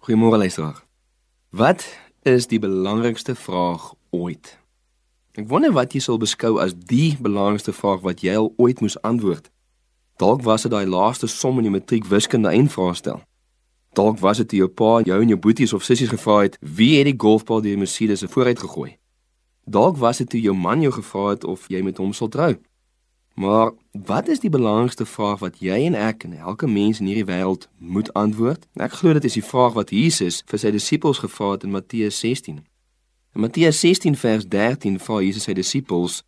Goeiemôre luisteraar. Wat is die belangrikste vraag ooit? Ek wonder wat jy sal beskou as die belangrikste vraag wat jy al ooit moes antwoord. Dalk was dit daai laaste som in die matriek wiskunde eindvraestel. Dalk was dit jou pa jou en jou boeties of sissies gevra het wie het die golfbal deur die Mercedes se vooruit gegooi. Dalk was dit toe jou man jou gevra het of jy met hom sal trou. Maar wat is die belangrikste vraag wat jy en ek en elke mens in hierdie wêreld moet antwoord? Ek glo dit is die vraag wat Jesus vir sy disippels gevra het in Matteus 16. In Matteus 16 vers 13 vra Jesus sy disippels: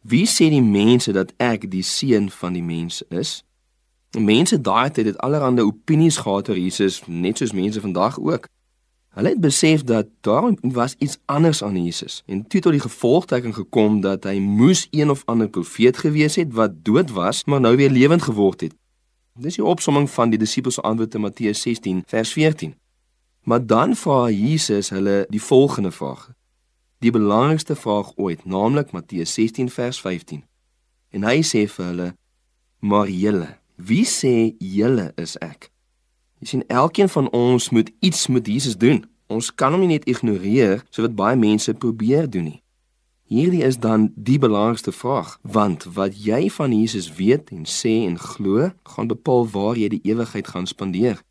"Wie sê die mense dat ek die seun van die mens is?" Mense daai tyd het allerlei opinies gehad oor Jesus, net soos mense vandag ook. Hulle het besef dat daar was iets anders aan Jesus en toe tot die gevolgtrekking gekom dat hy moes een of ander profeet gewees het wat dood was, maar nou weer lewend geword het. Dis die opsomming van die disippels se antwoord in Matteus 16 vers 14. Maar dan vra Jesus hulle die volgende vraag. Die belangrikste vraag ooit, naamlik Matteus 16 vers 15. En hy sê vir hulle: "Maar julle, wie sê julle is ek?" Jy sien elkeen van ons moet iets met Jesus doen. Ons kan hom nie net ignoreer so wat baie mense probeer doen nie. Hierdie is dan die belangrikste vraag, want wat jy van Jesus weet en sê en glo, gaan bepaal waar jy die ewigheid gaan spandeer.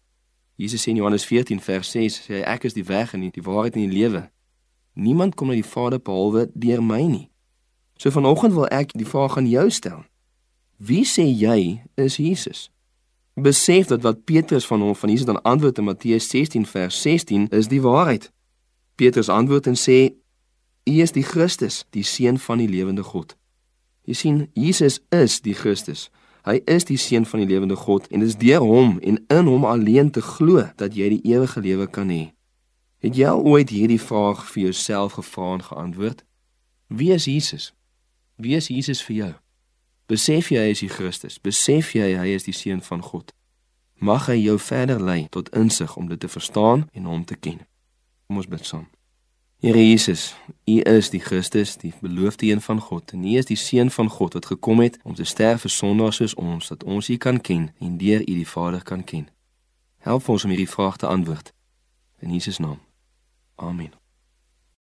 Jesus sê in Johannes 14 vers 6 sê hy ek is die weg en die waarheid en die lewe. Niemand kom na die Vader behalwe deur my nie. So vanoggend wil ek die vraag aan jou stel. Wie sê jy is Jesus? Besef dat wat Petrus van hom van Jesus dan antwoord in Matteus 16 vers 16 is die waarheid. Petrus antwoord en sê: "U is die Christus, die seun van die lewende God." Jy sien, Jesus is die Christus. Hy is die seun van die lewende God en dit is deur hom en in hom alleen te glo dat jy die ewige lewe kan hê. Het jy al ooit hierdie vraag vir jouself gevra en geantwoord? Wie is Jesus? Wie is Jesus vir jou? Besef jy hy is die Christus? Besef jy hy is die seun van God? Mag hy jou verder lei tot insig om dit te verstaan en hom te ken. Kom ons bid saam. Here Jesus, U is die Christus, die beloofde een van God. En U is die seun van God wat gekom het om te sterf vir sondaars soos ons, dat ons U kan ken en deur U die Vader kan ken. Help ons om hierdie vraag te antwoord. In Jesus naam. Amen.